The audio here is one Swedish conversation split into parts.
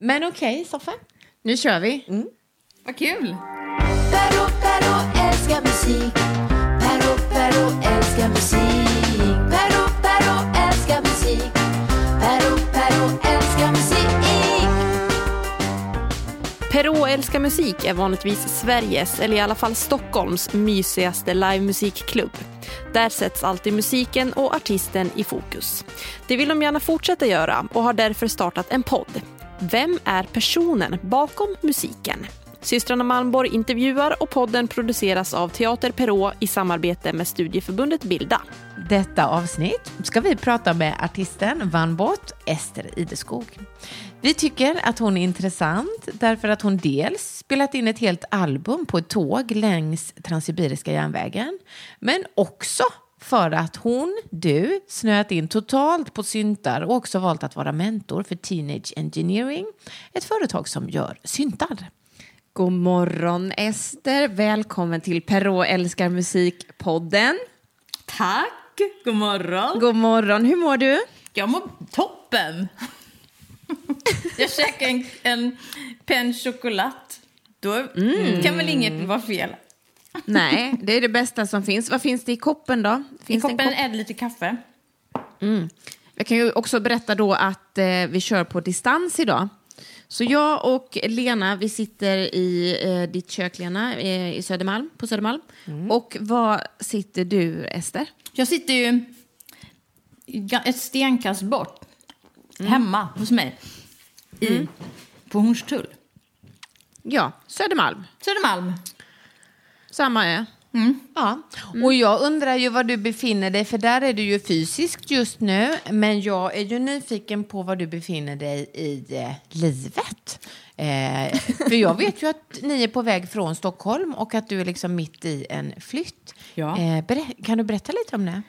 Men okej, okay, Soffe. Nu kör vi. Mm. Vad kul. Perro, Perro älskar musik. Perro, Perro älskar musik. Perro, Perro älskar musik. Perro, Perro älskar musik. Perrault älskar musik är vanligtvis Sveriges, eller i alla fall Stockholms, mysigaste livemusikklubb. Där sätts alltid musiken och artisten i fokus. Det vill de gärna fortsätta göra och har därför startat en podd. Vem är personen bakom musiken? Systrarna Malmborg intervjuar och podden produceras av Teater Perå i samarbete med studieförbundet Bilda. Detta avsnitt ska vi prata med artisten Vanbot Ester Ideskog. Vi tycker att hon är intressant därför att hon dels spelat in ett helt album på ett tåg längs Transsibiriska järnvägen, men också för att hon, du, snöat in totalt på syntar och också valt att vara mentor för Teenage Engineering, ett företag som gör syntar. God morgon Ester, välkommen till Perrault älskar musik-podden. Tack, god morgon. God morgon, hur mår du? Jag mår toppen. Jag käkade en, en pen choklad. Då mm. kan väl inget vara fel. Nej, det är det bästa som finns. Vad finns det i koppen då? Finns I koppen är det lite kaffe. Mm. Jag kan ju också berätta då att eh, vi kör på distans idag. Så jag och Lena, vi sitter i eh, ditt kök, Lena, eh, i Södermalm, på Södermalm. Mm. Och var sitter du, Ester? Jag sitter ju ett stenkast bort, mm. hemma hos mig, i, mm. på Hornstull. Ja, Södermalm. Södermalm. Samma ö. Mm. Ja. Mm. Och jag undrar ju var du befinner dig, för där är du ju fysiskt just nu. Men jag är ju nyfiken på var du befinner dig i eh, livet. Eh, för jag vet ju att ni är på väg från Stockholm och att du är liksom mitt i en flytt. Ja. Eh, kan du berätta lite om det?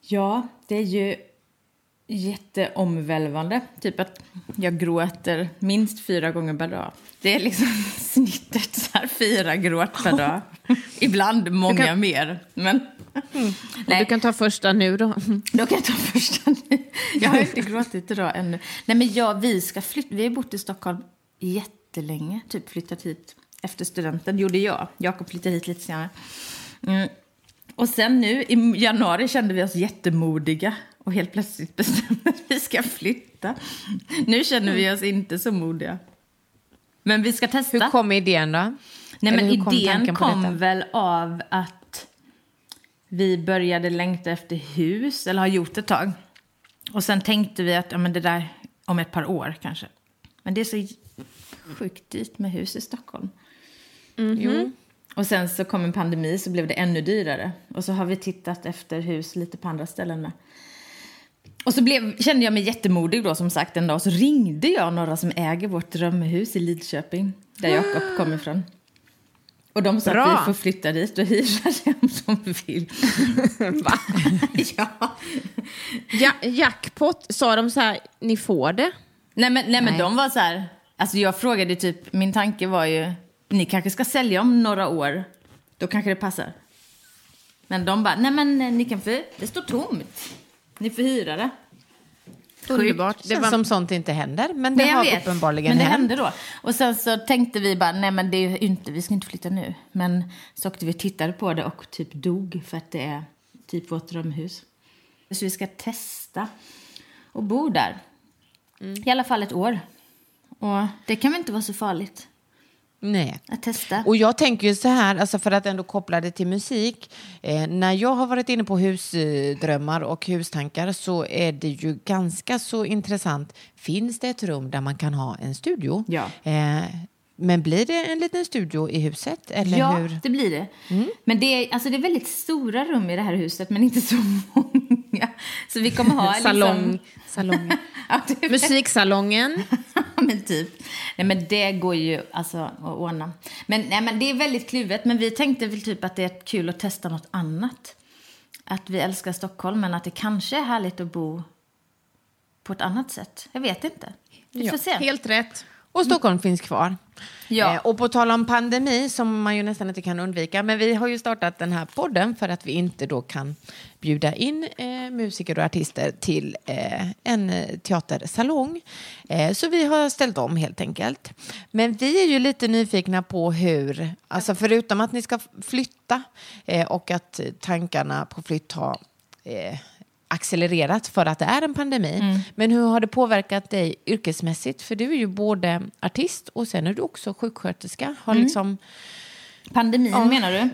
Ja, det är ju jätteomvälvande. Typ att jag gråter minst fyra gånger per dag. Det är liksom snittet, så här, fyra gråt per dag. Ibland många kan... mer. Men... Mm. Du kan ta första nu då. Då kan jag ta första nu. Jag har inte gråtit idag ännu. Nej men ja, vi ska flytta. Vi har bott i Stockholm jättelänge. Typ flyttat hit efter studenten. gjorde jag. Jakob flyttade hit lite senare. Mm. Och sen nu i januari kände vi oss jättemodiga och helt plötsligt bestämde att vi ska flytta. Nu känner vi oss inte så modiga. Men vi ska testa. Hur kom idén då? Nej, men idén kom, kom väl av att vi började längta efter hus, eller har gjort ett tag. Och sen tänkte vi att ja, men det där om ett par år kanske. Men det är så sjukt dyrt med hus i Stockholm. Mm -hmm. Jo. Och sen så kom en pandemi så blev det ännu dyrare. Och så har vi tittat efter hus lite på andra ställen med. Och så blev, kände jag mig jättemodig då som sagt en dag. Så ringde jag några som äger vårt drömhus i Lidköping. Där Jakob kommer ifrån. Och de sa Bra. att vi får flytta dit och hyra dem som vi vill. Va? ja. ja. Jackpot, sa de så här, ni får det? Nej men, nej, men de var så här, alltså jag frågade typ, min tanke var ju, ni kanske ska sälja om några år. Då kanske det passar. Men de bara, nej men ni kan få, det står tomt. Ni får hyra det. Underbart. Det känns var... som sånt inte händer, men det men har vet, uppenbarligen men det hänt. hände då. Och sen så tänkte vi bara, nej men det är inte, vi ska inte flytta nu. Men så åkte vi och tittade på det och typ dog för att det är typ vårt drömhus. Så vi ska testa och bo där. Mm. I alla fall ett år. Och det kan väl inte vara så farligt. Nej. Att testa. Och jag tänker ju så här, alltså för att ändå koppla det till musik. Eh, när jag har varit inne på husdrömmar och hustankar så är det ju ganska så intressant. Finns det ett rum där man kan ha en studio? Ja. Eh, men blir det en liten studio i huset? Eller ja, hur? det blir det. Mm. Men det är, alltså det är väldigt stora rum i det här huset, men inte så många. Så vi kommer ha... Salong. Liksom... Salong. ja, Musiksalongen. men typ. Nej, men det går ju alltså att ordna. Men, nej, men det är väldigt kluvet. Men vi tänkte väl typ att det är kul att testa något annat. Att vi älskar Stockholm, men att det kanske är härligt att bo på ett annat sätt. Jag vet inte. Vi får ja, se. Helt rätt. Och Stockholm finns kvar. Ja. Eh, och på tal om pandemi, som man ju nästan inte kan undvika, men vi har ju startat den här podden för att vi inte då kan bjuda in eh, musiker och artister till eh, en eh, teatersalong. Eh, så vi har ställt om helt enkelt. Men vi är ju lite nyfikna på hur, alltså förutom att ni ska flytta eh, och att tankarna på flytt har accelererat för att det är en pandemi. Men hur har det påverkat dig yrkesmässigt? För du är ju både artist och sen är du också sjuksköterska. Har liksom, Pandemin menar du?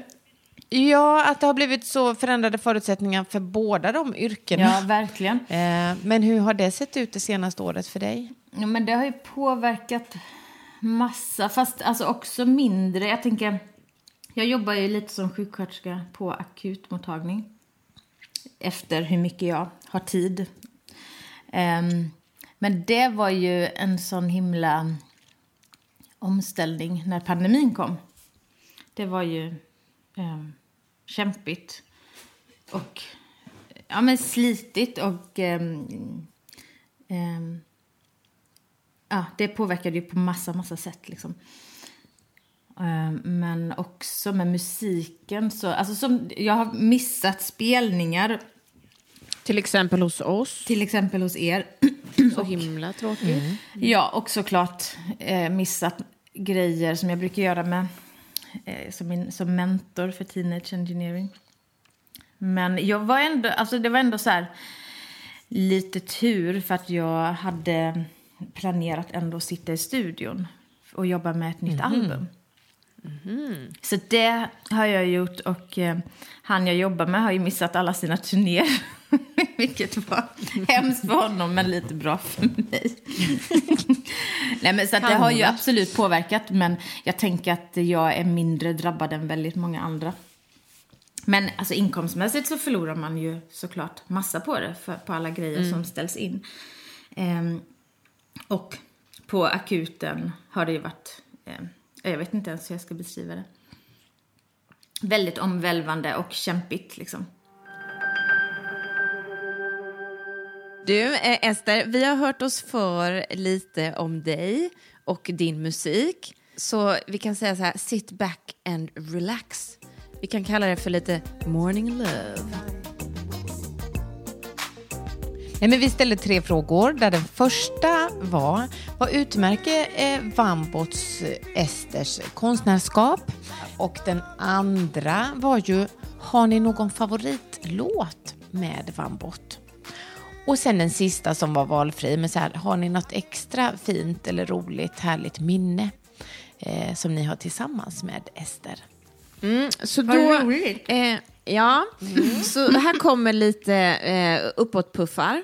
ja, att det har blivit så förändrade förutsättningar för båda de yrkena. Ja, verkligen. Eh, men hur har det sett ut det senaste året för dig? Ja, men det har ju påverkat massa, fast alltså också mindre. Jag tänker, jag jobbar ju lite som sjuksköterska på akutmottagning. Efter hur mycket jag har tid. Um, men det var ju en sån himla omställning när pandemin kom. Det var ju um, kämpigt och ja, men slitigt och um, ja, det påverkade ju på massa, massa sätt. Liksom. Eh, Men också med musiken. Så, alltså som, jag har missat spelningar, Till exempel hos oss. till exempel hos er. Så himla tråkigt. Ja, och såklart eh, missat grejer som jag brukar göra med eh, som, min, som mentor för Teenage Engineering. Men jag var ändå, alltså det var ändå så här lite tur för att jag hade planerat ändå att sitta i studion och jobba med ett nytt album. Så det har jag gjort och eh, han jag jobbar med har ju missat alla sina turnéer. Vilket var hemskt för honom men lite bra för mig. Nej, men så det har ju absolut påverkat men jag tänker att jag är mindre drabbad än väldigt många andra. Men alltså inkomstmässigt så förlorar man ju såklart massa på det, för, på alla grejer som ställs in. Ehm, och på akuten har det ju varit, ehm, jag vet inte ens hur jag ska beskriva det. Väldigt omvälvande och kämpigt liksom. Du, eh, Ester, vi har hört oss för lite om dig och din musik. Så vi kan säga så här, sit back and relax. Vi kan kalla det för lite morning love. Nej, men vi ställde tre frågor där den första var vad utmärker eh, Vambots eh, Esters konstnärskap? Och den andra var ju har ni någon favoritlåt med Vambot? Och sen den sista som var valfri, men så här, har ni något extra fint eller roligt, härligt minne eh, som ni har tillsammans med Ester? Mm, så Vad då, roligt. eh, ja, så här kommer lite eh, uppåtpuffar.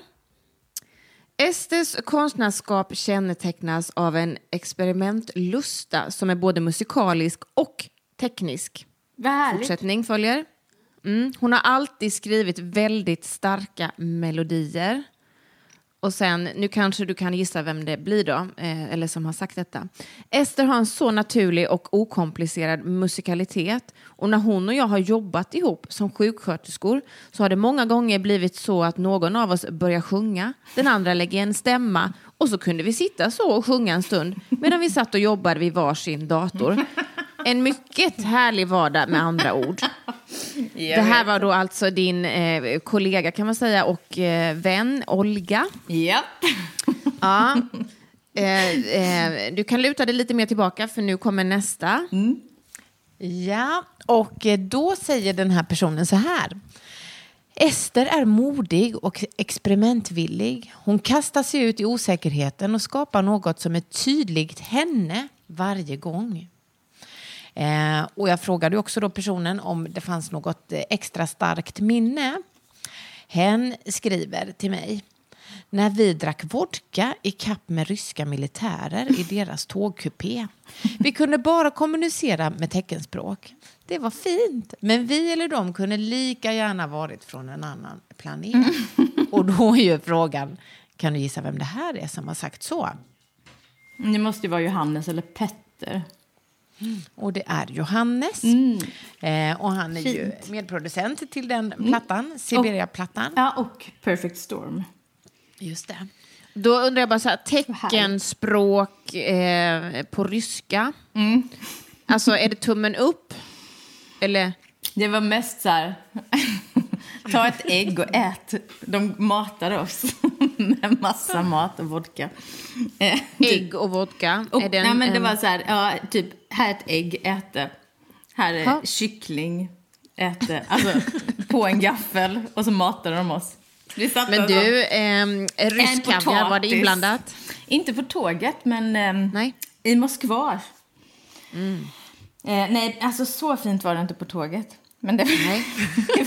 Esters konstnärskap kännetecknas av en experimentlusta som är både musikalisk och teknisk. Vad. Fortsättning följer. Mm. Hon har alltid skrivit väldigt starka melodier. Och sen, nu kanske du kan gissa vem det blir då, eh, eller som har sagt detta. Ester har en så naturlig och okomplicerad musikalitet. Och när hon och jag har jobbat ihop som sjuksköterskor så har det många gånger blivit så att någon av oss börjar sjunga, den andra lägger en stämma och så kunde vi sitta så och sjunga en stund medan vi satt och jobbade vid varsin dator. En mycket härlig vardag med andra ord. Det här var då alltså din eh, kollega kan man säga och eh, vän Olga. Ja. Ja. Eh, eh, du kan luta dig lite mer tillbaka för nu kommer nästa. Ja, och eh, då säger den här personen så här. Ester är modig och experimentvillig. Hon kastar sig ut i osäkerheten och skapar något som är tydligt henne varje gång. Eh, och jag frågade också då personen om det fanns något eh, extra starkt minne. Hen skriver till mig. När vi drack vodka i kapp med ryska militärer i deras tågkupé. Vi kunde bara kommunicera med teckenspråk. Det var fint, men vi eller de kunde lika gärna varit från en annan planet. Och då är ju frågan, kan du gissa vem det här är som har sagt så? Det måste ju vara Johannes eller Petter. Och det är Johannes. Eh, och han är ju medproducent till den plattan, Siberia-plattan. Ja, och Perfect Storm. Just det. Då undrar jag bara så här, teckenspråk eh, på ryska. Mm. Alltså, är det tummen upp? Eller? Det var mest så här... Ta ett ägg och ät. De matade oss med massa mat och vodka. Eh, typ. Ägg och vodka? Och, är det en- nej, men det var så här, ja, typ, här är ett ägg, ät det. Här är Ja. kyckling, ät det. Alltså, på en gaffel. Och så matade de oss. Vi satt Men du, ehm, rysk kaviar, var det inblandat? Inte på tåget, men ehm, Nej. i Moskva. Mm. Eh, nej, alltså så fint var det inte på tåget. Men det,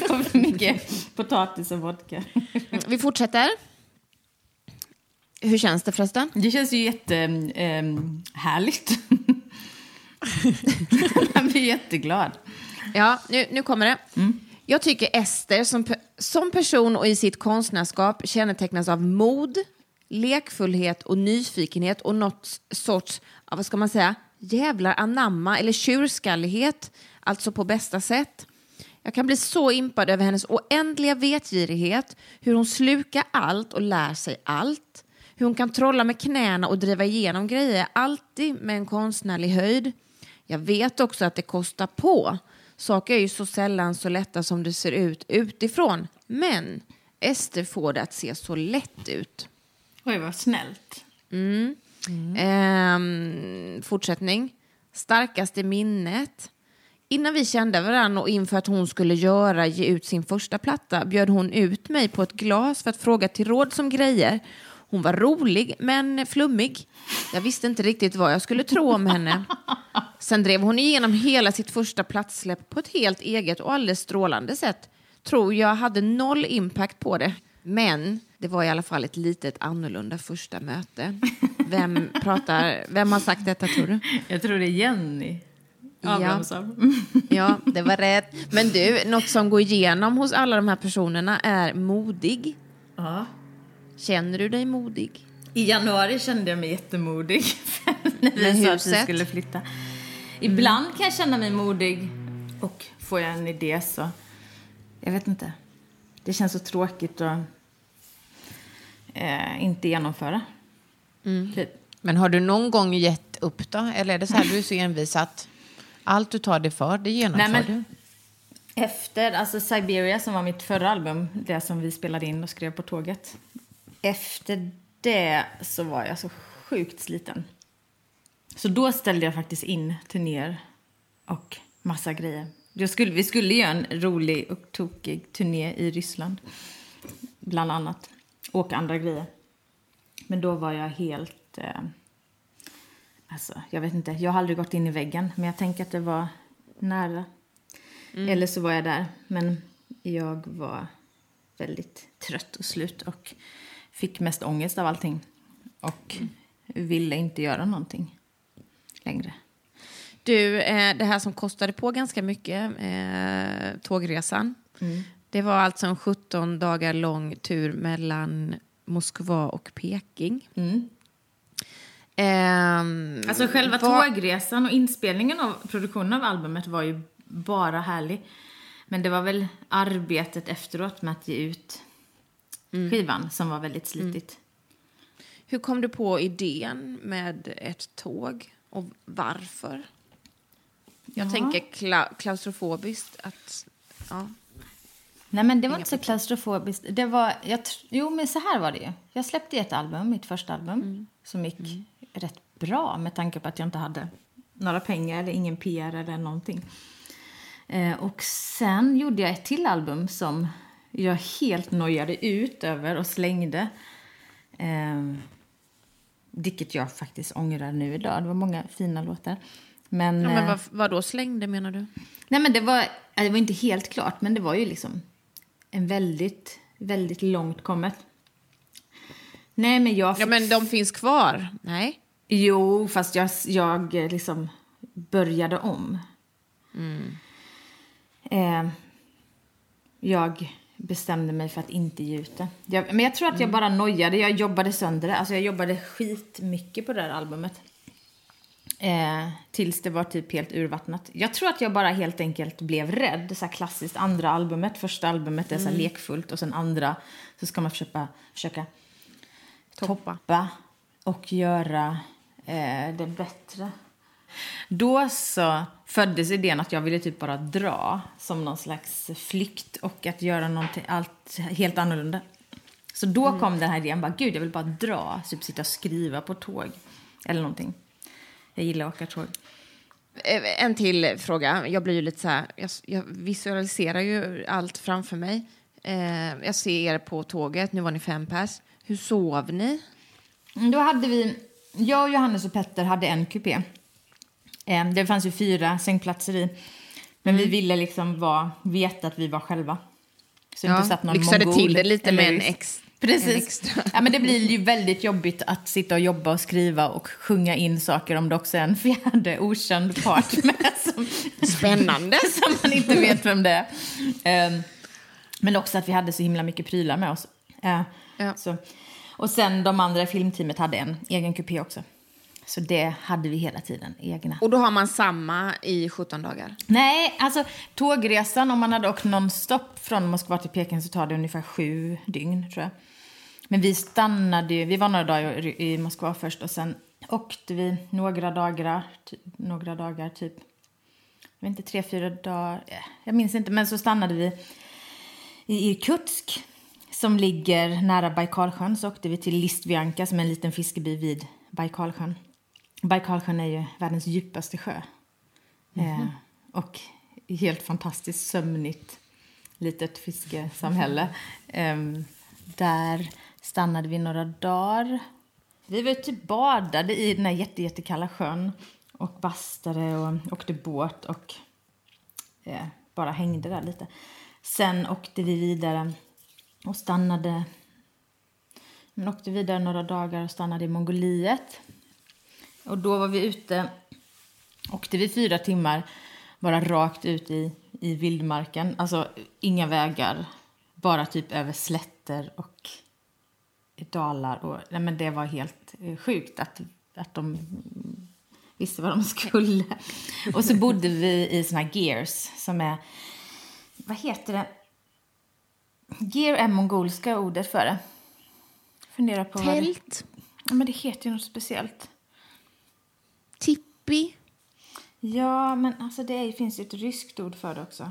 var för mycket potatis och vodka. Vi fortsätter. Hur känns det förresten? Det känns ju jättehärligt. ehm, härligt. Jag blir jätteglad. Ja, nu, nu kommer det. Jag tycker Ester som, som person och i sitt konstnärskap kännetecknas av mod, lekfullhet och nyfikenhet och något sorts, vad ska man säga, jävlar anamma eller tjurskallighet, alltså på bästa sätt. Jag kan bli så impad över hennes oändliga vetgirighet, hur hon slukar allt och lär sig allt. Hur hon kan trolla med knäna och driva igenom grejer, alltid med en konstnärlig höjd. Jag vet också att det kostar på. Saker är ju så sällan så lätta som det ser ut utifrån. Men Ester får det att se så lätt ut. Oj, vad snällt. Ehm, fortsättning. Starkaste minnet. Innan vi kände varandra och inför att hon skulle göra, ge ut sin första platta bjöd hon ut mig på ett glas för att fråga till råd som grejer. Hon var rolig men flummig. Jag visste inte riktigt vad jag skulle tro om henne. Sen drev hon igenom hela sitt första platssläpp på ett helt eget och alldeles strålande sätt. Tror jag hade noll impact på det. Men det var i alla fall ett litet annorlunda första möte. Vem, pratar, vem har sagt detta tror du? Jag tror det är Jenny Abrahamsson. Ja, det var rätt. Men du, något som går igenom hos alla de här personerna är modig. Ja. Känner du dig modig? I januari kände jag mig jättemodig när vi sa att vi skulle flytta. Ibland kan jag känna mig modig och får jag en idé så... Jag vet inte. Det känns så tråkigt att eh, inte genomföra. Typ. Men har du någon gång gett upp då? Eller är det så här, du är så envis att allt du tar dig för, det genomför Nej, men- du? Efter, alltså Siberia som var mitt förra album, det som vi spelade in och skrev på tåget. Efter det så var jag så sjukt sliten. Så då ställde jag faktiskt in turnéer och massa grejer. Jag skulle, vi skulle göra en rolig och tokig turné i Ryssland, bland annat. Och andra grejer. Men då var jag helt... Eh, alltså, jag vet inte, jag har aldrig gått in i väggen, men jag tänker att det var nära. Eller så var jag där. Men jag var väldigt trött och slut och fick mest ångest av allting. Och ville inte göra någonting längre. Du, eh, det här som kostade på ganska mycket, eh, tågresan. Det var alltså en 17 dagar lång tur mellan Moskva och Peking. Ehm, Alltså själva vad- tågresan och inspelningen av produktionen av albumet var ju bara härlig. Men det var väl arbetet efteråt med att ge ut skivan som var väldigt slitigt. Hur kom du på idén med ett tåg och varför? Jag Ja. tänker kla- klaustrofobiskt att... Ja. Nej men det var inte så klaustrofobiskt. Det var, jag, jo men så här var det ju. Jag släppte ett album, mitt första album, som gick rätt bra med tanke på att jag inte hade några pengar eller ingen PR eller någonting. Eh, och sen gjorde jag ett till album som jag helt nojade ut över och slängde. Eh, vilket jag faktiskt ångrar nu idag. Det var många fina låtar. Men, Ja, men eh, vad, vad då slängde menar du? Nej, men det var, ja, det var inte helt klart, men det var ju liksom en väldigt, väldigt långt kommet. Nej, men jag... Ja, men de finns kvar? Nej. Jo, fast jag, jag eh, liksom började om. Eh, jag bestämde mig för att inte ge ut det. Jag, men jag tror att jag bara nojade. Jag jobbade sönder det. Alltså jag jobbade skitmycket på det här albumet. Eh, tills det var typ helt urvattnat. Jag tror att jag bara helt enkelt blev rädd. Så här klassiskt andra albumet. Första albumet är så här lekfullt och sen andra så ska man försöka, försöka toppa och göra eh, det bättre. Då så föddes idén att jag ville typ bara dra som någon slags flykt och att göra någonting allt helt annorlunda. Så då kom den här idén, bara, gud jag vill bara dra, typ sitta och skriva på tåg eller någonting. Jag gillar att åka tåg. Eh, En till fråga. Jag blir ju lite så här, jag, jag visualiserar ju allt framför mig. Eh, jag ser er på tåget, nu var ni fem pers. Hur sov ni? Mm, Då hade vi, jag, Johannes och Petter hade en kupé. Eh, Det fanns ju fyra sängplatser i. Men vi ville liksom vara, veta att vi var själva. Så Ja, inte satt någon lyxade mongol till det lite med en ex- Precis. en extra. Ja, men det blir ju väldigt jobbigt att sitta och jobba och skriva och sjunga in saker om det också är en fjärde okänd part med som, Spännande. som man inte vet vem det är. Ehm, men också att vi hade så himla mycket prylar med oss. Eh, Ja. så. Och sen de andra filmteamet hade en egen kupé också. Så det hade vi hela tiden, egna. Och då har man samma i 17 dagar? Nej, alltså tågresan, om man hade åkt non-stop från Moskva till Peking så tar det ungefär sju dygn tror jag. Men vi stannade ju, vi var några dagar i Moskva först och sen åkte vi några dagar, några dagar typ, jag vet inte, tre, fyra dagar, jag minns inte, men så stannade vi i Irkutsk som ligger nära Baikalsjön. Så åkte vi till Listvianka som är en liten fiskeby vid Baikalsjön. Baikalsjön är ju världens djupaste sjö. Eh, och helt fantastiskt sömnigt litet fiskesamhälle. Ehm, där stannade vi några dagar. Vi var typ badade i den här jätte, jättekalla sjön och bastade och åkte båt och eh, bara hängde där lite. Sen åkte vi vidare och stannade men åkte vidare några dagar och stannade i Mongoliet. Och då var vi ute, åkte vi fyra timmar bara rakt ut i, i vildmarken. Alltså inga vägar, bara typ över slätter och dalar. Och, nej, men det var helt eh, sjukt att, att de visste vad de skulle. Och så bodde vi i såna här gears som är, vad heter det? Gear är mongolska ordet för det. Fundera på vad det... Tält? Ja, men det heter ju något speciellt. Tippi? Ja, men alltså det är, finns ju ett ryskt ord för det också.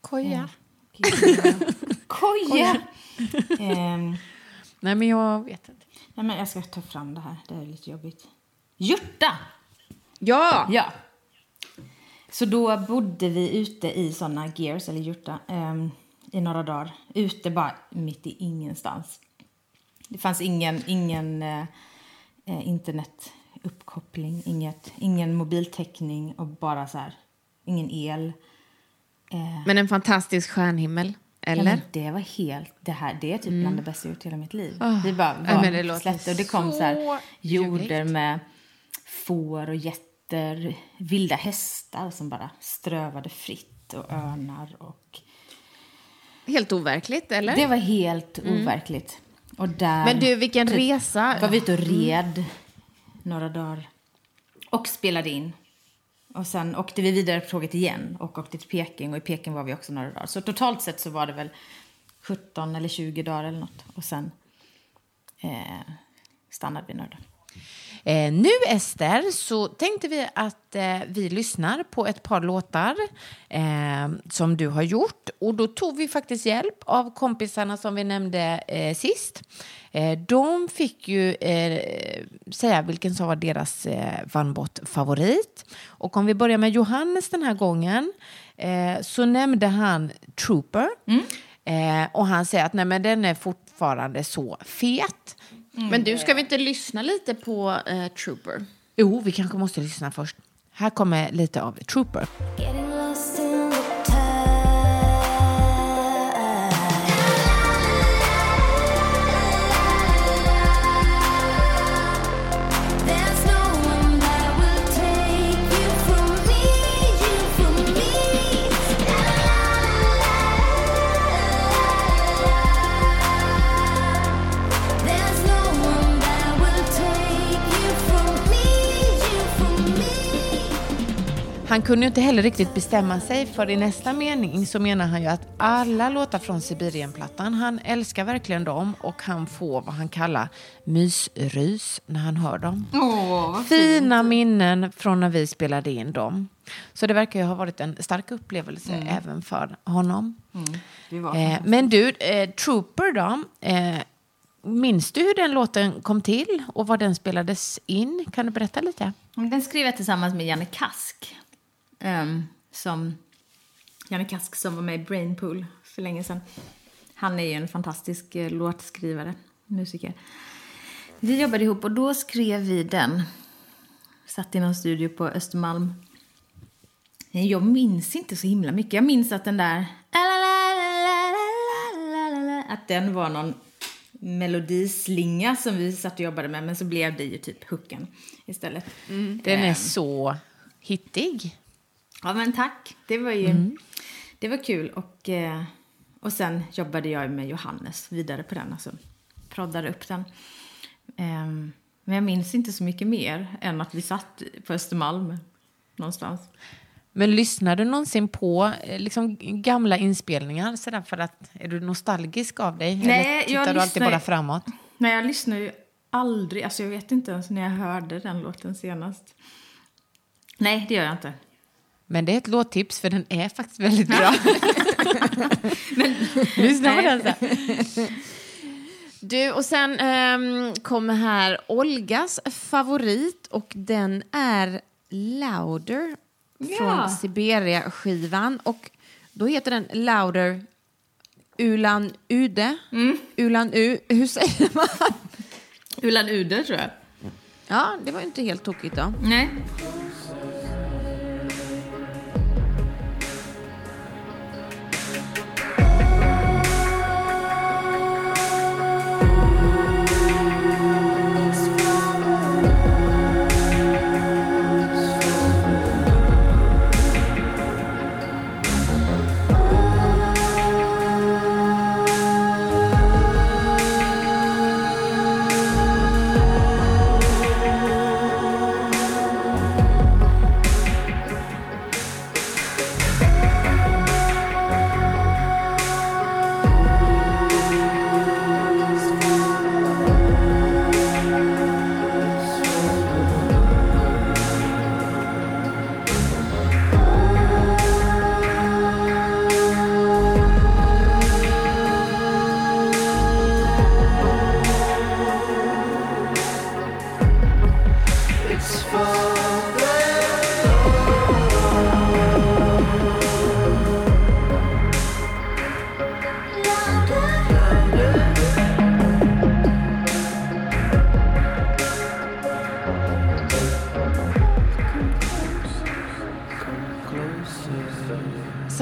Koja? Koja! Ehm, Nej, men jag vet inte. nej, men jag ska ta fram det här. Det är lite jobbigt. Jurta! Ja! Ja. Så då bodde vi ute i såna gears, eller jurta, ehm, i några dagar. Ute bara mitt i ingenstans. Det fanns ingen, ingen eh, eh, internetuppkoppling, inget, ingen mobiltäckning och bara så här, ingen el. Eh, Men en fantastisk stjärnhimmel, Ja, eller? men det var helt, det här, det är typ bland det bästa jag gjort i hela mitt liv. vi bara ja, var men det släppte och det kom så här jorder med får och getter, vilda hästar som bara strövade fritt och örnar och Helt overkligt, eller? det var helt overkligt. Och där Men du, vilken resa. var vi ute och red några dagar och spelade in. Och sen åkte vi vidare på tåget igen och åkte till Peking och i Peking var vi också några dagar. Så totalt sett så var det väl 17 eller 20 dagar eller något. Och sen eh, stannade vi några dagar. Eh, nu, Ester, så tänkte vi att eh, vi lyssnar på ett par låtar eh, som du har gjort. Och då tog vi faktiskt hjälp av kompisarna som vi nämnde eh, sist. Eh, de fick ju eh, säga vilken som var deras eh, Vanbott-favorit. Och om vi börjar med Johannes den här gången så nämnde han Trooper. Eh, och han säger att nej, men den är fortfarande så fet. Men du, ska vi inte lyssna lite på eh, Trooper? Jo, vi kanske måste lyssna först. Här kommer lite av Trooper. Han kunde ju inte heller riktigt bestämma sig för i nästa mening så menar han ju att alla låtar från Sibirienplattan, han älskar verkligen dem och han får vad han kallar mysrys när han hör dem. Åh, vad Fina minnen från när vi spelade in dem. Så det verkar ju ha varit en stark upplevelse även för honom. det var Eh, men du, eh, Trooper då? Eh, minns du hur den låten kom till och var den spelades in? Kan du berätta lite? Den skrev jag tillsammans med Janne Kask. Ehm, som, Janne Kask som var med i Brainpool för länge sedan. Han är ju en fantastisk eh, låtskrivare, musiker. Vi jobbade ihop och då skrev vi den. Satt i någon studio på Östermalm. Eh, Jag minns inte så himla mycket. Jag minns att den där... Att den var någon melodislinga som vi satt och jobbade med. Men så blev det ju typ hooken istället. Den är så hittig. Ja, men tack. Det var ju det var kul. Och, eh, och sen jobbade jag med Johannes vidare på den. Alltså proddade upp den. Ehm, men jag minns inte så mycket mer än att vi satt på Östermalm någonstans. Men lyssnar du någonsin på eh, liksom, gamla inspelningar sådär för att är du nostalgisk av dig? Nej, Eller tittar jag du alltid lyssnar- bara framåt? Nej, jag lyssnar ju aldrig. Alltså jag vet inte ens när jag hörde den låten senast. Nej, det gör jag inte. Men det är ett låttips för den är faktiskt väldigt bra. Lyssna på den sen. Du, och sen ehm, kommer här Olgas favorit och den är Louder från Ja. Siberia-skivan. Och då heter den Louder Ulan Ude. Ulan U, hur säger man? Ulan Ude, tror jag. Ja, det var inte helt tokigt då. Nej.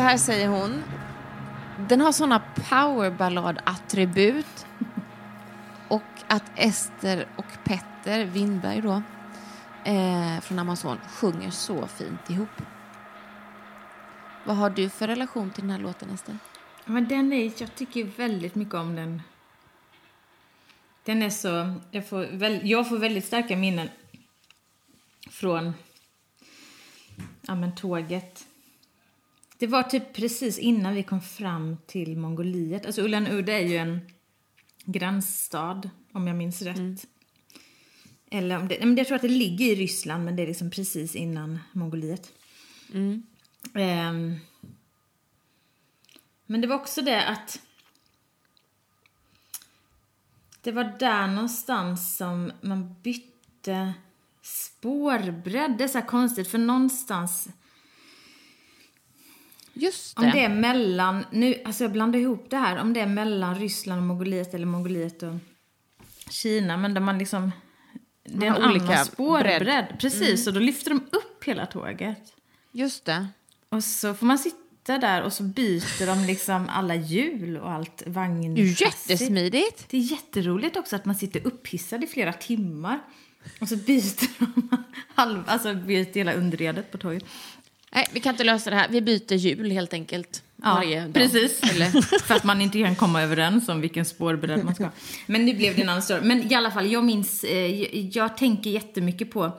Här säger hon. Den har såna powerballad-attribut. Och att Ester och Petter Winberg då, eh, från Amazon sjunger så fint ihop. Vad har du för relation till den här låten, Ester? Men den är, jag tycker väldigt mycket om den. Den är så, jag får, väl, jag får väldigt starka minnen från ja, men tåget. Det var typ precis innan vi kom fram till Mongoliet. Alltså Ulan Ude är ju en gränsstad, om jag minns rätt. Eller om det, men jag tror att det ligger i Ryssland, men det är liksom precis innan Mongoliet. Ehm, men det var också det att det var där någonstans som man bytte spårbredd. Det är så här konstigt, för någonstans Just det. om det är mellan, nu, alltså jag blandar ihop det här, om det är mellan Ryssland och Mongoliet eller Mongoliet och Kina, men där man liksom, det är en olika annan spårbredd. bredd. Precis, och då lyfter de upp hela tåget. Just det. Och så får man sitta där och så byter de liksom alla hjul och allt Det är jättesmidigt. Det är jätteroligt också att man sitter upphissad i flera timmar. Och så byter de halva, alltså byter hela underredet på tåget. Nej, vi kan inte lösa det här. Vi byter hjul helt enkelt. dag. precis. Eller, För att man inte kan komma överens om vilken spårbredd man ska ha. Men nu blev det en annan story. Men i alla fall, jag minns, eh, jag, tänker jättemycket på,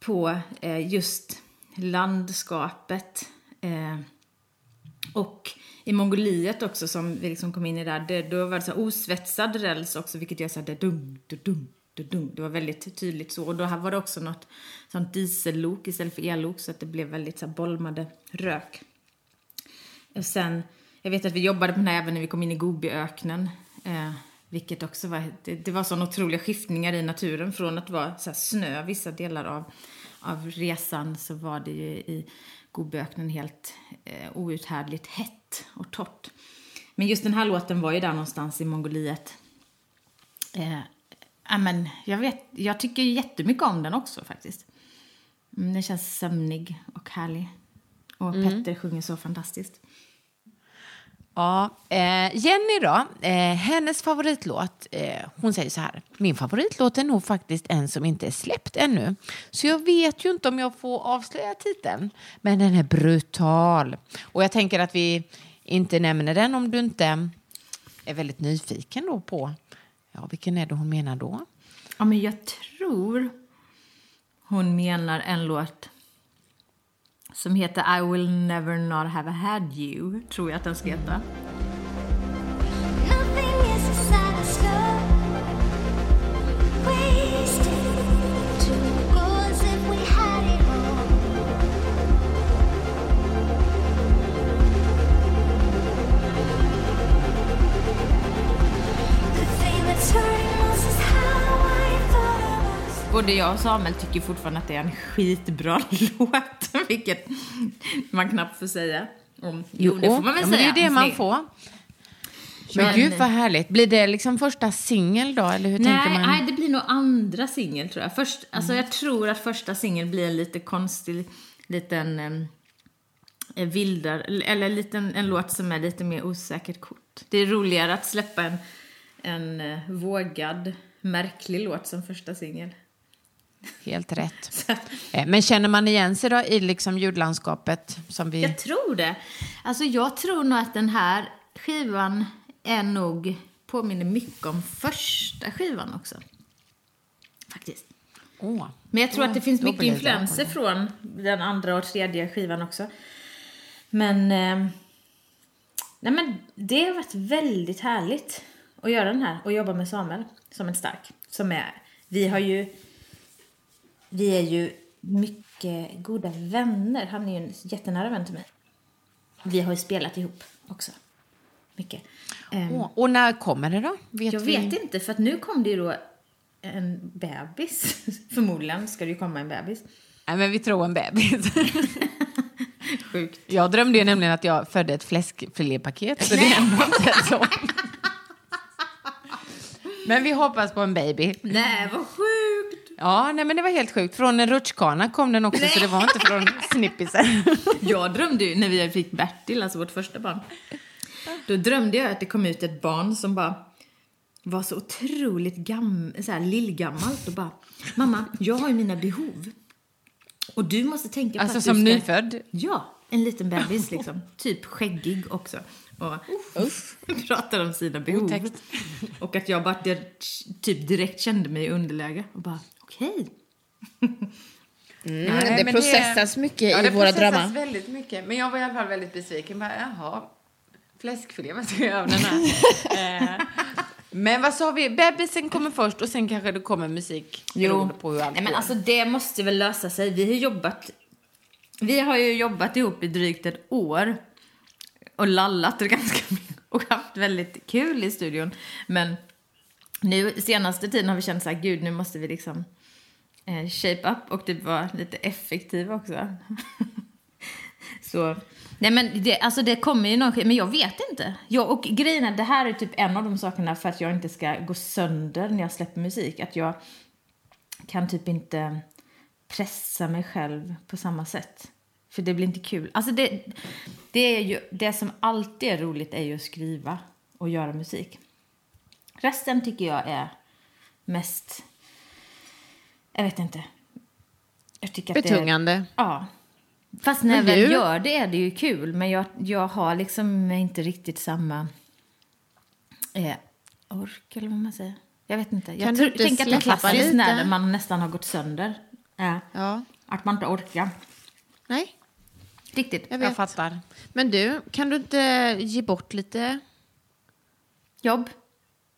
på eh, just landskapet. Eh, och i Mongoliet också, som vi liksom kom in i där, det, då var det så osvetsad räls också, vilket gör så här, det dum, dum, det. Det var väldigt tydligt så. Och då här var det också något sånt diesellok istället för ellok, så att det blev väldigt så här bolmade rök. Och sen, jag vet att vi jobbade på den här även när vi kom in i Gobiöknen. Eh, vilket också var, det, det var sådana otroliga skiftningar i naturen. Från att vara så här snö vissa delar av, av resan så var det ju i Gobiöknen helt eh, outhärdligt hett och torrt. Men just den här låten var ju där någonstans i Mongoliet. Eh, ja, men jag, vet, jag tycker jättemycket om den också faktiskt. Mm, den känns sömnig och härlig. Och Petter sjunger så fantastiskt. Ja, eh, Jenny då, eh, hennes favoritlåt, eh, hon säger så här. Min favoritlåt är nog faktiskt en som inte är släppt ännu. Så jag vet ju inte om jag får avslöja titeln. Men den är brutal. Och jag tänker att vi inte nämner den om du inte är väldigt nyfiken då på, ja vilken är det hon menar då? Ja, men jag tror hon menar en låt som heter I will never not have had you, tror jag att den ska heta. Både jag och Samuel tycker fortfarande att det är en skitbra låt, vilket man knappt får säga. Om, jo, det får man väl ja, men säga. det är det man Snyggt. får. Men, Men- gud vad härligt. Blir det liksom första singel då? Eller hur tänker Nej, man? nej, det blir nog andra singel tror jag. Först, alltså, Jag tror att första singel blir en lite konstig, liten eh, vildare, eller en, liten, en låt som är lite mer osäkert kort. Det är roligare att släppa en, en eh, vågad, märklig låt som första singel. Helt rätt. Eh, Men känner man igen sig då i liksom ljudlandskapet som vi... Jag tror det. Alltså jag tror nog att den här skivan är nog, påminner mycket om första skivan också. Faktiskt. Åh. Men jag tror Åh, att det finns mycket influenser från den andra och tredje skivan också. Men, eh, nej men det har varit väldigt härligt att göra den här och jobba med Samuel som en stark. Som är, vi har ju, vi är ju mycket goda vänner. Han är ju en jättenära vän till mig. Vi har ju spelat ihop också. Mycket. Åh, Och när kommer det då? Vet jag vi? vet inte, för att nu kom det ju då en bebis. Förmodligen ska det ju komma en bebis. Nej, men vi tror en bebis. Sjukt. Jag drömde ju nämligen att jag födde ett fläskfilépaket. Så det är ändå inte så. Men vi hoppas på en baby. Nej, vad sjukt! Ja, nej, men det var helt sjukt. Från en rutschkana kom den också, så det var inte från snippisen. Jag drömde ju när vi fick Bertil, alltså vårt första barn. Då drömde jag att det kom ut ett barn som bara var så otroligt gam, så här, lillgammalt och bara Mamma, jag har ju mina behov. Och du måste tänka på Alltså att som du ska... nyfödd? Ja, en liten bebis liksom. Typ skäggig också. Och pratar om sina behov. Otäckt. Och att jag bara typ direkt kände mig i underläge. Och bara, okej. Nej, det men processas mycket ja, i det våra processas drömmar. väldigt mycket. Men jag var i alla fall väldigt besviken. Bara, Jaha, fläskfilé, vad ska jag göra av den här? Eh, Men vad sa vi? Bebisen kommer först och sen kanske det kommer musik. beroende på hur allt Nej, men alltså det måste väl lösa sig. Vi har jobbat, vi har ju jobbat ihop i drygt ett år. Och lallat ganska mycket och haft väldigt kul i studion. Men nu senaste tiden har vi känt så här, gud nu måste vi liksom eh, shape up och typ vara lite effektiva också. så, nej men det, alltså det kommer ju någon men jag vet inte. Jag, och grejen är, det här är typ en av de sakerna för att jag inte ska gå sönder när jag släpper musik. Att jag kan typ inte pressa mig själv på samma sätt. För det blir inte kul. Alltså det, det, är ju, det som alltid är roligt är ju att skriva och göra musik. Resten tycker jag är mest... Jag vet inte. Jag tycker att Det Betungande. ja. Fast när jag väl gör det är det ju kul. Men jag, jag har liksom inte riktigt samma eh, ork, eller vad man säger. Jag vet inte. Jag Kan tror, tänker att det är klassiskt när man nästan har gått sönder. Ja. Ja. Att man inte orkar. Nej, Riktigt. jag. Jag fattar. Men du, kan du inte ge bort lite Jobb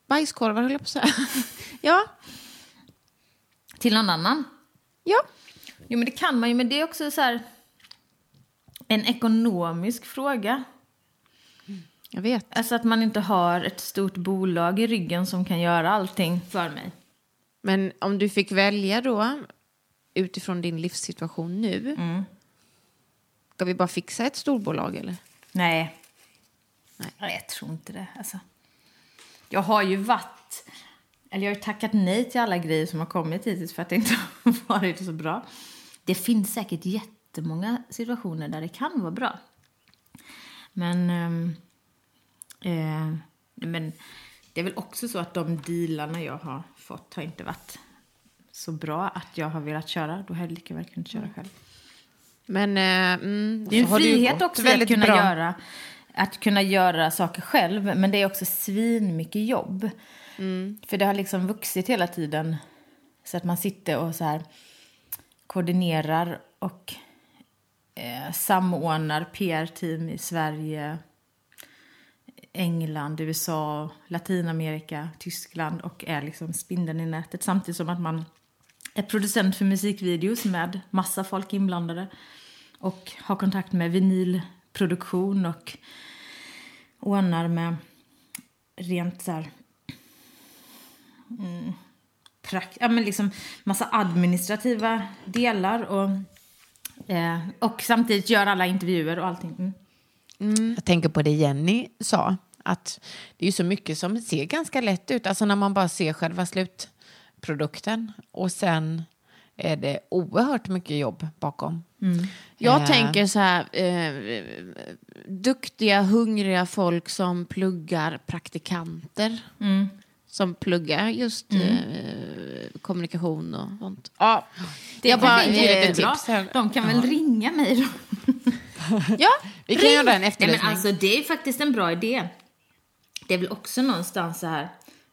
bajskorvar, höll jag på att säga? ja, till någon annan. ja. Jo, men det kan man ju, men det är också så här en ekonomisk fråga. Jag vet. Alltså att man inte har ett stort bolag i ryggen som kan göra allting för mig. Men om du fick välja då, utifrån din livssituation nu, ska vi bara fixa ett storbolag eller? Nej. Nej. Nej, jag tror inte det. Alltså, jag har ju varit... Eller jag har ju tackat nej till alla grejer som har kommit hittills för att det inte har varit så bra. Det finns säkert jättemånga situationer där det kan vara bra. Men... ehm, eh, men det är väl också så att de dealarna jag har fått har inte varit så bra att jag har velat köra. Då hade jag lika väl kunnat köra själv. Men eh, mm, Det är så en ju frihet också att kunna, bra. göra, att kunna göra saker själv, men det är också svin mycket jobb. Mm. För det har liksom vuxit hela tiden. Så att man sitter och så här koordinerar och eh, samordnar PR-team i Sverige, England, USA, Latinamerika, Tyskland och är liksom spindeln i nätet. Samtidigt som att man är producent för musikvideos med massa folk inblandade och har kontakt med vinylproduktion och ordnar med rent så här... Mm, prak- ja, men liksom massa administrativa delar och, eh, och samtidigt gör alla intervjuer och allting. Mm. Jag tänker på det Jenny sa, att det är ju så mycket som ser ganska lätt ut. Alltså när man bara ser själva slutprodukten och sen är det oerhört mycket jobb bakom. Jag Eh. tänker så här, eh, duktiga, hungriga folk som pluggar praktikanter. Mm. Som pluggar just eh, kommunikation och sånt. Ja, Det jag bara inte ett är bra. tips. De kan väl ringa mig då? Ja, Vi kan göra en Nej, efterlysning. men alltså, det är faktiskt en bra idé. Det är väl också någonstans så här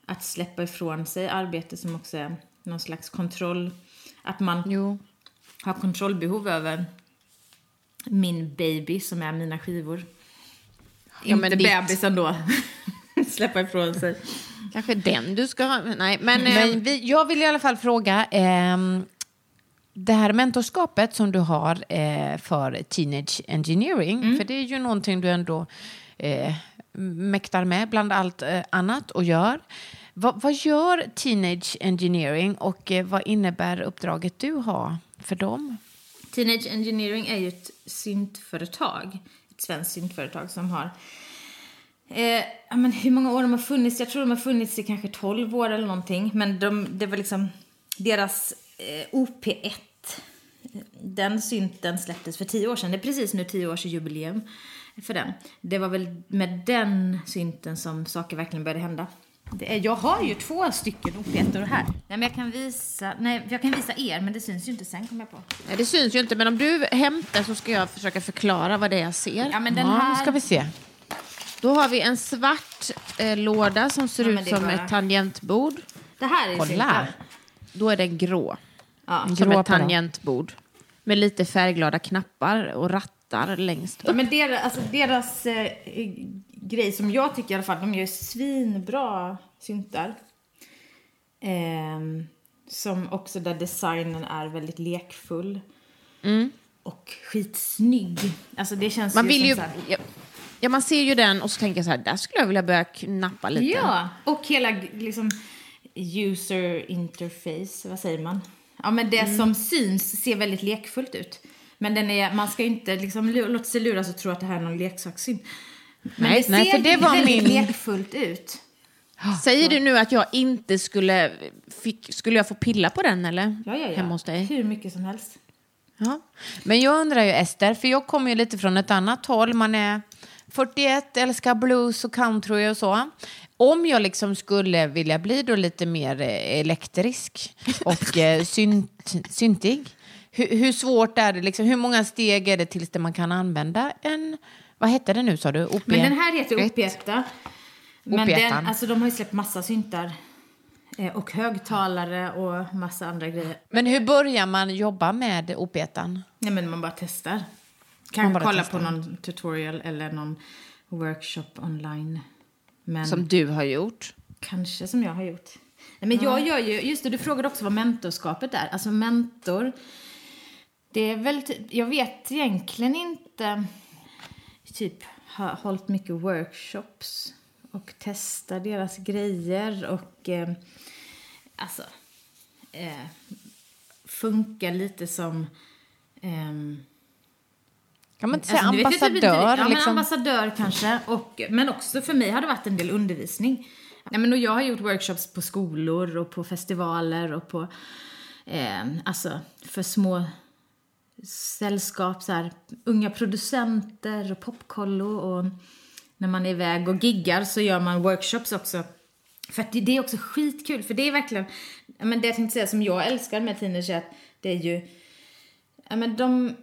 att släppa ifrån sig arbete som också är någon slags kontroll. Att man jo. har kontrollbehov över min baby som är mina skivor. Ja, men Inte ditt- bebisen då. släppa ifrån sig. Kanske den du ska ha. Nej, men... eh, Men vi, jag vill i alla fall fråga, ehm, det här mentorskapet som du har eh, för Teenage Engineering, för det är ju någonting du ändå eh, mäktar med bland allt eh, annat och gör. Vad, vad gör Teenage Engineering och eh, vad innebär uppdraget du har för dem? Teenage Engineering är ju ett syntföretag. Ett svenskt syntföretag som har... Eh, ja, men hur många år de har funnits? Jag tror de har funnits i kanske 12 år eller någonting. Men de, det var liksom deras eh, OP1. Den synten släpptes för 10 år sedan. Det är precis nu 10 års jubileum för den. Det var väl med den synten som saker verkligen började hända. Det är, jag har ju två stycken OP1 här. Nej, men jag kan visa, nej, jag kan visa er, men det syns ju inte sen kommer jag på. nej, det syns ju inte, men om du hämtar så ska jag försöka förklara vad det är jag ser. Ja, men den ja, här... nu ska vi se. Då har vi en svart eh, låda som ser Ja, ut som bara- ett tangentbord. Det här är Kolla. Då är den grå. Ja. Som Grå ett tangentbord. Med lite färgglada knappar och rattar längst Ja, upp. men deras, alltså deras eh, grej som jag tycker i alla fall, de gör svinbra syntar. Ehm, som också där designen är väldigt lekfull. Och skitsnygg. Alltså det känns Man ju vill som ju... så här, Ja, man ser ju den och så tänker jag så här, där skulle jag vilja börja knappa lite. Ja, och hela liksom user interface, vad säger man? Ja, men det Mm. som syns ser väldigt lekfullt ut. Men den är, man ska inte liksom låta sig luras och tro att det här är någon leksakssynt. Men Nej, det nej, ser det väldigt min- lekfullt ut. Säger du nu att jag inte skulle... Fick, skulle jag få pilla på den eller? Ja, ja, ja. Hemma hos dig? Hur mycket som helst. Ja. Men jag undrar ju Ester, för jag kommer ju lite från ett annat håll. Man är 41, älskar blues och country och så. Om jag liksom skulle vilja bli då lite mer eh, elektrisk och eh, synt, syntig. Hur, hur svårt är det? Liksom, hur många steg är det tills det man kan använda en... Vad hette det nu sa du? OP? Men den här heter Ett. OP1. Men OP1. den, alltså de har ju släppt massa syntar. Eh, och högtalare och massa andra grejer. Men hur börjar man jobba med opetan? Nej, men man bara testar. Kanske kolla testar. på någon tutorial eller någon workshop online. Men Som du har gjort. kanske som jag har gjort. Nej, men jag gör ju, just det, du frågade också vad mentorskapet är. Alltså mentor, det är väl jag vet egentligen inte, typ har hållit mycket workshops och testar deras grejer och eh, alltså eh, funkar lite som ehm, Kan man inte säga Alltså, typ ambassadör? Ja, liksom? ambassadör kanske. Och, men också för mig har det varit en del undervisning. Nej, men och jag har gjort workshops på skolor och på festivaler och på, eh, alltså för små sällskap, så här, unga producenter och popkollo och när man är iväg och giggar så gör man workshops också. För det, det är också skitkul, för det är verkligen, ja, men det jag tänkte säga som jag älskar med teenagers är att det är ju, ja men de,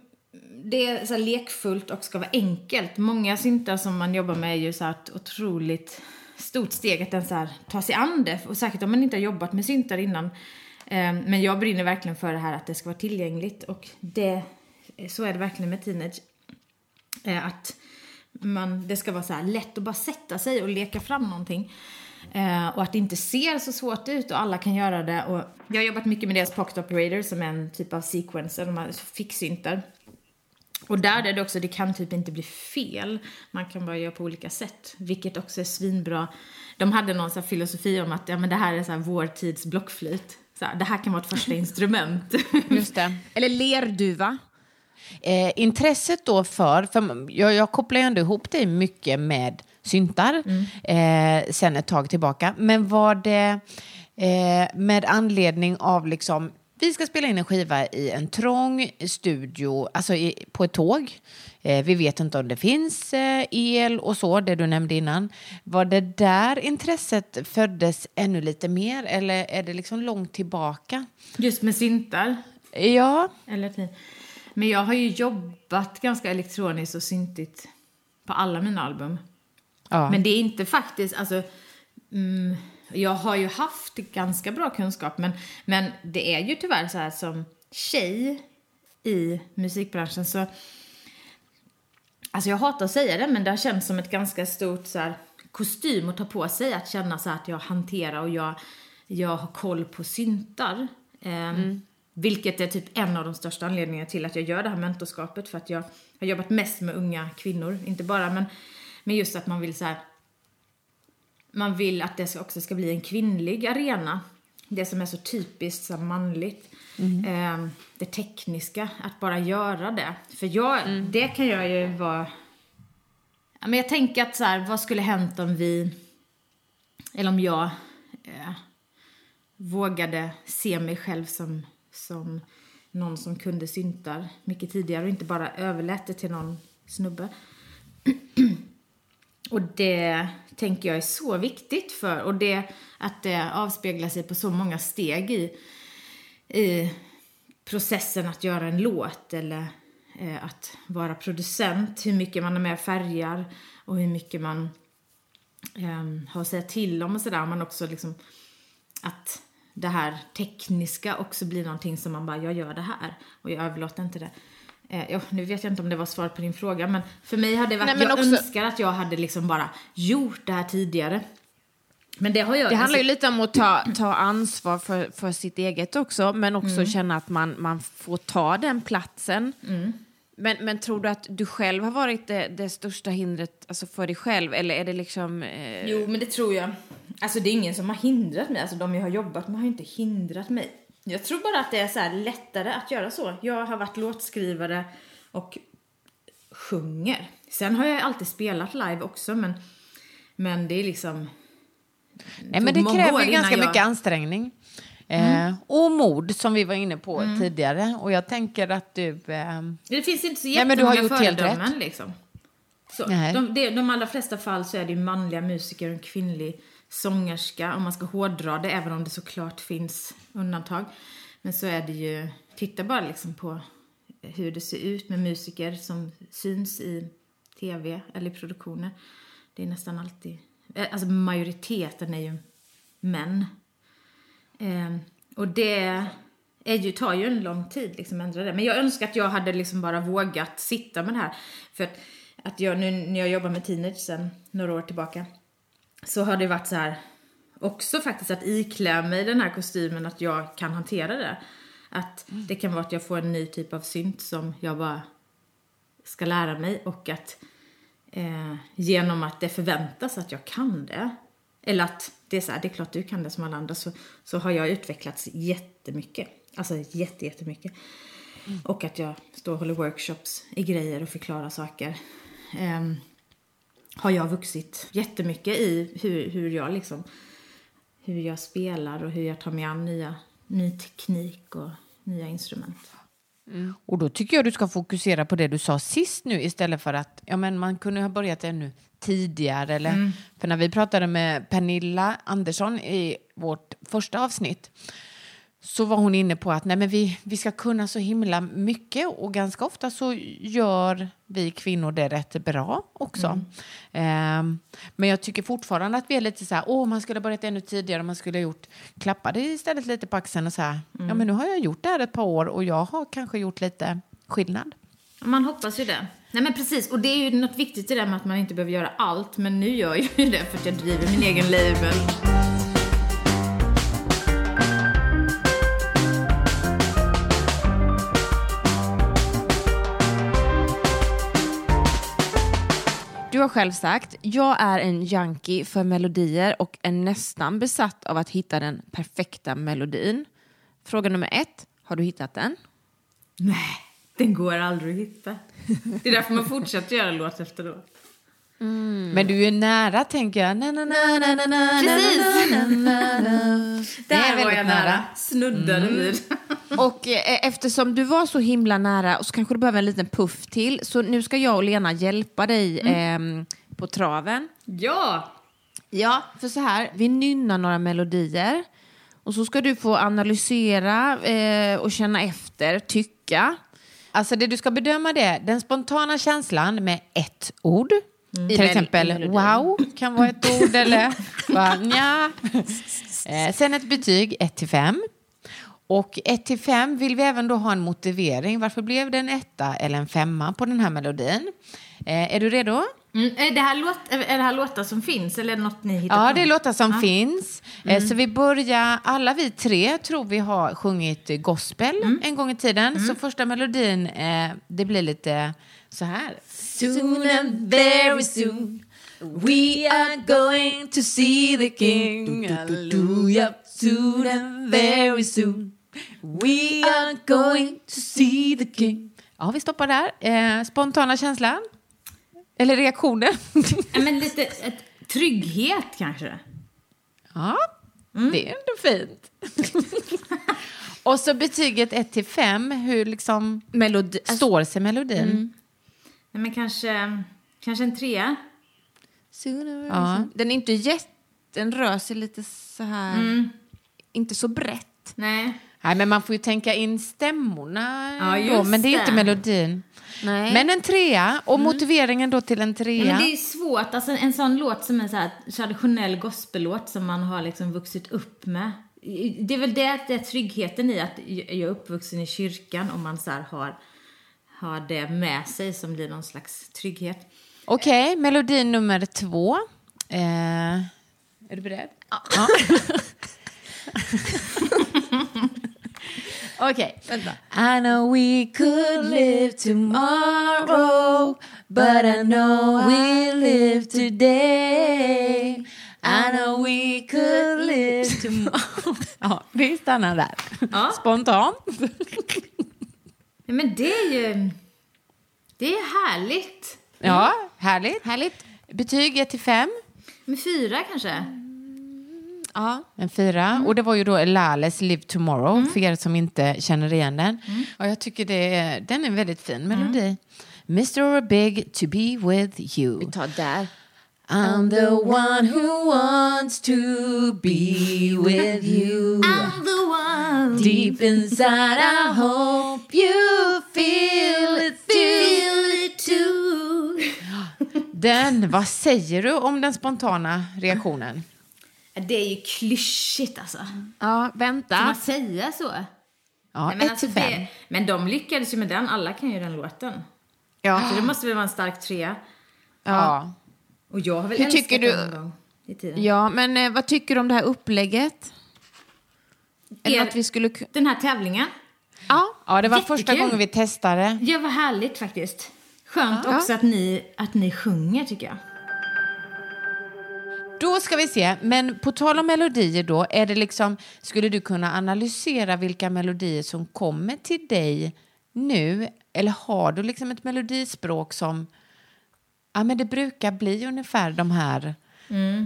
det är så här lekfullt och ska vara enkelt. Många syntar som man jobbar med är ju så här ett otroligt stort steg att ens så här ta sig an det. Och säkert om man inte har jobbat med syntar innan. Ehm, men jag brinner verkligen för det här att det ska vara tillgängligt och det, så är det verkligen med teenage. Eh, att man, det ska vara så här lätt att bara sätta sig och leka fram någonting. Eh, och att det inte ser så svårt ut och alla kan göra det. Och jag har jobbat mycket med deras Pocket Operator som är en typ av sequencer, de här fixsyntar. Och där är det också, det kan typ inte bli fel. Man kan bara göra på olika sätt, vilket också är svinbra. De hade någon så filosofi om att ja, men det här är så här vår tids blockflöjt. Så här, det här kan vara ett första instrument. Just det. Eller lerduva. Eh, intresset då för, för jag, jag kopplar ju ändå ihop dig mycket med syntar eh, sen ett tag tillbaka. Men var det eh, med anledning av liksom, vi ska spela in en skiva i en trång studio, alltså i, på ett tåg. Eh, vi vet inte om det finns eh, el och så, det du nämnde innan. Var det där intresset föddes ännu lite mer eller är det liksom långt tillbaka? Just med syntar. Ja, Eller tid. Men jag har ju jobbat ganska elektroniskt och syntigt på alla mina album. ja. Men det är inte faktiskt, alltså, mm, jag har ju haft ganska bra kunskap men, men det är ju tyvärr så här som tjej i musikbranschen så, alltså jag hatar att säga det men det har känts som ett ganska stort så här, kostym att ta på sig att känna så att jag hanterar och jag, jag har koll på syntar. Ehm, Vilket är typ en av de största anledningarna till att jag gör det här mentorskapet för att jag har jobbat mest med unga kvinnor, inte bara men, men just att man vill så här man vill att det också ska bli en kvinnlig arena. Det som är så typiskt så manligt. Eh, det tekniska, att bara göra det. För jag, det kan jag ju vara... Ja, men jag tänker att så här, vad skulle hänt om vi, eller om jag eh, vågade se mig själv som, som någon som kunde syntar mycket tidigare och inte bara överlät det till någon snubbe. Och det tänker jag är så viktigt för, och det att det avspeglar sig på så många steg i, i processen att göra en låt eller eh, att vara producent, hur mycket man är med och färgar och hur mycket man eh, har att säga till om och sådär. Men också liksom att det här tekniska också blir någonting som man bara, jag gör det här och jag överlåter inte det. Eh, ja, nu vet jag inte om det var svar på din fråga, men för mig hade det varit, Nej, jag också- önskar att jag hade liksom bara gjort det här tidigare. Men det har jag... Det handlar alltså- ju lite om att ta, ta ansvar för, för sitt eget också, men också känna att man, man får ta den platsen. Men, men tror du att du själv har varit det, det största hindret alltså för dig själv, eller är det liksom... Eh, Jo, men det tror jag. Alltså det är ingen som har hindrat mig. Alltså de jag har jobbat med har inte hindrat mig. Jag tror bara att det är så lättare att göra så. Jag har varit låtskrivare och sjunger. Sen har jag alltid spelat live också, men, men det är liksom... Nej, men det kräver ju ganska jag- mycket ansträngning. Eh, och mod som vi var inne på tidigare. Och jag tänker att du... Eh, Det finns inte så Nej, men du har jättemånga helt föredömen liksom. Så, Nej. de, det, de allra flesta fall så är det manliga musiker och en kvinnlig sångerska om man ska hårdra det, även om det såklart finns undantag. Men så är det ju, titta bara liksom på hur det ser ut med musiker som syns i tv eller i produktioner. Det är nästan alltid, eh, alltså majoriteten är ju män. Eh, och det är ju, tar ju en lång tid liksom att ändra det. Men jag önskar att jag hade liksom bara vågat sitta med det här. För att, att jag nu när jag jobbar med teenage sen några år tillbaka så har det varit så här också faktiskt att iklä mig den här kostymen att jag kan hantera det. Att det kan vara att jag får en ny typ av synt som jag bara ska lära mig och att eh, genom att det förväntas att jag kan det eller att det är så här, det är klart du kan det som alla andra så, så har jag utvecklats jättemycket. Alltså jätte, jättemycket. Och att jag står och håller workshops i grejer och förklarar saker. Ehm, har jag vuxit jättemycket i hur, hur jag liksom hur jag spelar och hur jag tar mig an nya, ny teknik och nya instrument. Och då tycker jag du ska fokusera på det du sa sist nu istället för att ja, men man kunde ha börjat ännu tidigare. Eller, För när vi pratade med Pernilla Andersson i vårt första avsnitt så var hon inne på att nej, men vi, vi ska kunna så himla mycket och ganska ofta så gör vi kvinnor det rätt bra också. Ehm, men jag tycker fortfarande att vi är lite så här, åh man skulle ha börjat ännu tidigare, man skulle ha gjort, klappade istället lite på axeln och så här, ja men nu har jag gjort det här ett par år och jag har kanske gjort lite skillnad. Man hoppas ju det. Nej men precis, och det är ju något viktigt i det med att man inte behöver göra allt, men nu gör jag ju det för att jag driver min egen label. Du har själv sagt, jag är en junkie för melodier och är nästan besatt av att hitta den perfekta melodin. Fråga nummer ett, har du hittat den? Nej, den går aldrig att hitta. Det är därför man fortsätter göra låt efter låt. Men du är nära tänker jag. Na, na, na, na, na, na, Precis. na, na, na, Där var jag nära. Snuddade vid. Och eh, eftersom du var så himla nära så kanske du behöver en liten puff till. Så nu ska jag och Lena hjälpa dig ehm, på traven. Ja! Ja, för så här, vi nynnar några melodier och så ska du få analysera eh, och känna efter, tycka. Alltså det du ska bedöma det är den spontana känslan med ett ord. I Till exempel wow kan vara ett ord eller nja. Eh, sen ett betyg 1 till 5. Och 1 till 5 vill vi även då ha en motivering. Varför blev det en etta eller en femma på den här melodin? Eh, är du redo? Mm, är, det här låt, är det här låtar som finns eller något ni hittar Ja, på? det är låtar som finns. Eh, Så vi börjar, alla vi tre tror vi har sjungit eh, gospel en gång i tiden. Så första melodin, eh, det blir lite så här. Soon and very soon we are going to see the king. Hallelujah. Soon and very soon we are going to see the king. Ja, vi stoppar där. Eh, spontana känslan? Eller reaktionen? Ja, men lite ett, trygghet kanske? Ja, det är ändå fint. och så betyget 1 till 5, hur liksom Melodi, står sig melodin? Nej, men kanske, kanske en trea? Ja. Den är inte jätte... Den rör sig lite så här... Inte så brett. Nej. Nej, men man får ju tänka in stämmorna Ja, då, men det är det. inte melodin. Nej. Men en trea, och motiveringen då till en Ja, trea. men det är svårt. Alltså, en sån låt som är så här traditionell gospellåt som man har liksom vuxit upp med. Det är väl det, det är tryggheten i att jag är uppvuxen i kyrkan och man så här har, har det med sig som blir någon slags trygghet. Okej, melodi nummer två. Eh, är du beredd? Ja. Okej. I know we could live tomorrow But I know we live today I know we could live tomorrow Ja, vi stannar där. Ja. Spontant. Men det är ju... Det är härligt. Ja, härligt. Härligt. Betyg 1 till 5. Med fyra kanske? Ja. En fyra. Och det var ju då Lales Live Tomorrow, för er som inte känner igen den. Och jag tycker det är, den är en väldigt fin melodi. Mr. Big to be with you. Vi tar där. I'm the one who wants to be with you. the one Deep inside I hope you feel it too. it too. Den, vad säger du om den spontana reaktionen? Det är ju klyschigt alltså. Ja, vänta. man säga så? Ja, Nej, men, alltså, det, men de lyckades ju med den. Alla kan ju den låten. Ja. Så det måste väl vara en stark trea. Ja. Och jag har väl Hur älskat tycker du- någon gång i tiden. ja, men eh, vad tycker du om det här upplägget? Eller Er- att vi skulle... ku- Den här tävlingen. Ja, ja, det var Jättekul. första gången vi testade. Ja, vad härligt faktiskt. Skönt också att ni, att ni sjunger tycker jag. Då ska vi se, men på tal om melodier då, är det liksom, skulle du kunna analysera vilka melodier som kommer till dig nu? Eller har du liksom ett melodispråk som, ja men det brukar bli ungefär de här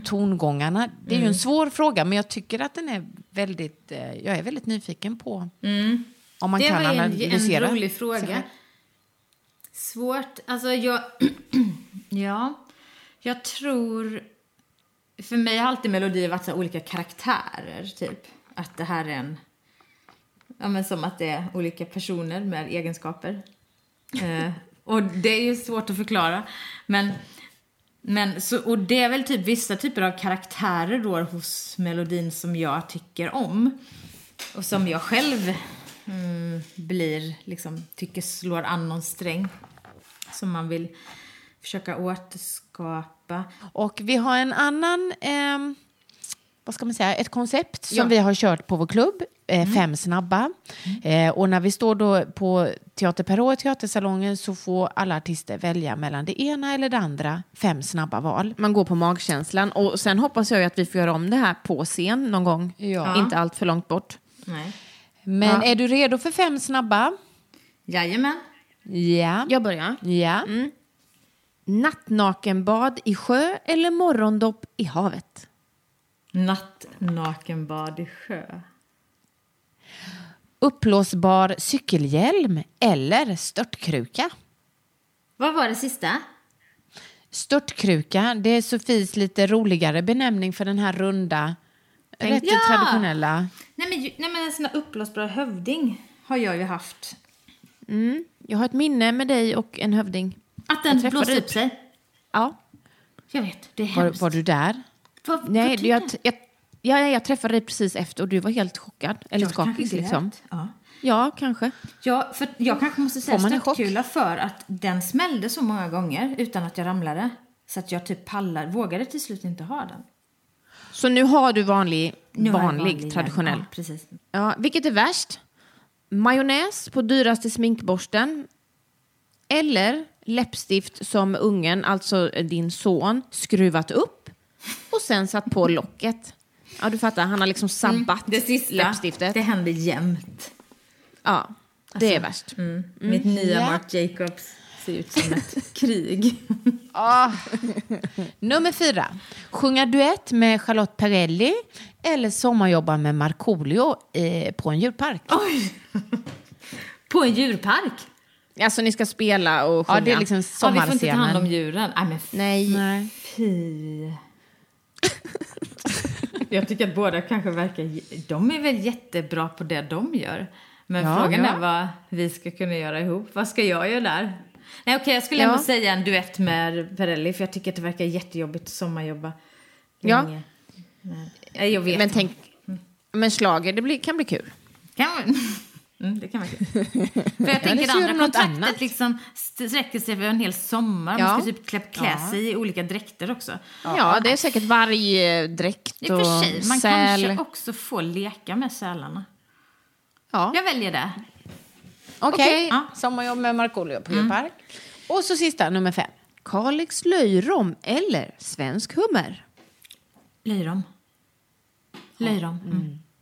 tongångarna. Det är ju en svår fråga, men jag tycker att den är väldigt, eh, jag är väldigt nyfiken på om man det kan var en, analysera. en rolig fråga. Svårt. Alltså, jag... ja. Jag tror... För mig har alltid melodier varit så olika karaktärer, typ. Att det här är en... Ja, men som att det är olika personer med egenskaper och det är ju svårt att förklara. Men... Men så, och det är väl typ vissa typer av karaktärer då hos melodin som jag tycker om. Och som jag själv mm, blir, liksom, tycker slår an någon sträng. Som man vill försöka återskapa. Och vi har en annan, eh vad ska man säga, ett koncept som Ja. vi har kört på vår klubb, eh, Fem snabba. Eh, och när vi står då på Teater Perå i Teatersalongen så får alla artister välja mellan det ena eller det andra, fem snabba val. man går på magkänslan. Och sen hoppas jag ju att vi får göra om det här på scen någon gång. Ja. Inte allt för långt bort. Nej. Men Ja. är du redo för fem snabba? Jajamän. Ja. Jag börjar. Ja. Nattnakenbad i sjö eller morgondopp i havet? Nattnakenbad i sjö. Uppblåsbar cykelhjälm eller störtkruka? Vad var det sista? Störtkruka, det är Sofies lite roligare benämning för den här runda, rätt Ja! traditionella. Nej men, nej, men en sån här uppblåsbar hövding har jag ju haft. Mm. Jag har ett minne med dig och en hövding. Att den dig. upp sig. Ja. Jag vet, det är Var, hemskt. var du där? Vad- vad Nej, tycker jag, jag, ja, jag träffade dig precis efter och du var helt chockad. Eller Jag skakig liksom. Ja. Ja, kanske. Ja, för jag kanske måste säga störtkula för att den smällde så många gånger utan att jag ramlade. Så att jag typ pallar, vågade till slut inte ha den. Så nu har du vanlig, jag vanlig, igen. traditionell. Ja, precis. Ja, vilket är värst? Majonnäs på dyraste sminkborsten eller läppstift som ungen, alltså din son, skruvat upp och sen satt på locket. Ja, du fattar, han har liksom sabbat Det sista, läppstiftet. det händer jämt. Ja, det är värst. Mitt nya Ja. Marc Jacobs ser ut som ett krig. Ah. Nummer fyra. Sjunga duett med Charlotte Perrelli eller sommarjobba med Markoolio eh, på en djurpark. Oj! På en djurpark? Alltså ni ska spela och sjunga. Ja, det är liksom Ja, vi får inte ta hand om sommarscenen. djuren. Nej, men Nej. Nej. fy. Jag tycker att båda kanske verkar... De är väl jättebra på det de gör. Men Ja, frågan ja. är vad vi ska kunna göra ihop. Vad ska jag göra där? Nej, okej, jag skulle Ja. ändå säga en duett med Perrelli för jag tycker att det verkar jättejobbigt att sommarjobba Ja. länge. Nej, jag vet Men tänk, men slager, det blir, kan bli kul. Kan man? Mm, det kan vara kul. För jag tänker gör andra kontraktet liksom sträcker sig över en hel sommar. Ja. Man ska typ klä, klä sig i olika dräkter också. Ja, det är säkert vargdräkt och sig, man säl. kanske också får leka med sälarna. Ja. Jag väljer det. Okej, Okej. ja. sommarjobb med Markoolio på djurpark. Och så sista, nummer fem. Kalix löjrom eller svensk hummer? Löjrom. Löjrom.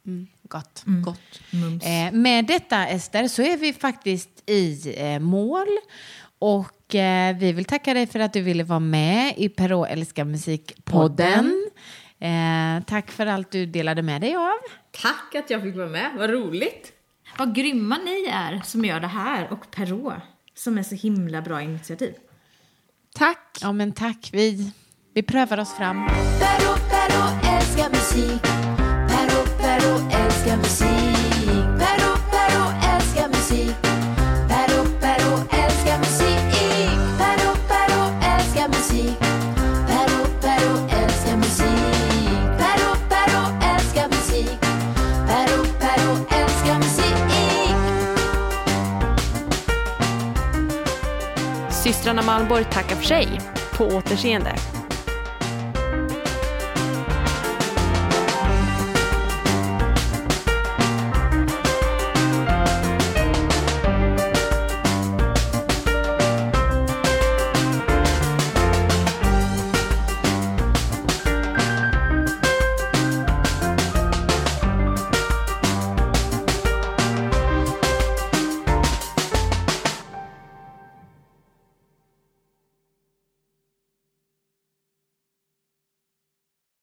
Mm. Gott. Gott. Eh, med detta, Ester, så är vi faktiskt i eh, mål. Och eh, vi vill tacka dig för att du ville vara med i Perå älskar musik-podden. Eh, tack för allt du delade med dig av. Tack att jag fick vara med. Vad roligt. Vad grymma ni är som gör det här. Och Perå som är så himla bra initiativ. Tack. Ja, men tack. Vi, vi prövar oss fram. Perro, Perro älskar musik älskar musik. Perro, Perro älskar musik. Perro, Perro älskar musik. Perro, Perro älskar musik. Perro, Perro älskar musik. Perro, Perro älskar musik. Perro, Perro älskar musik. Systrarna Malmborg tackar för sig. På återseende.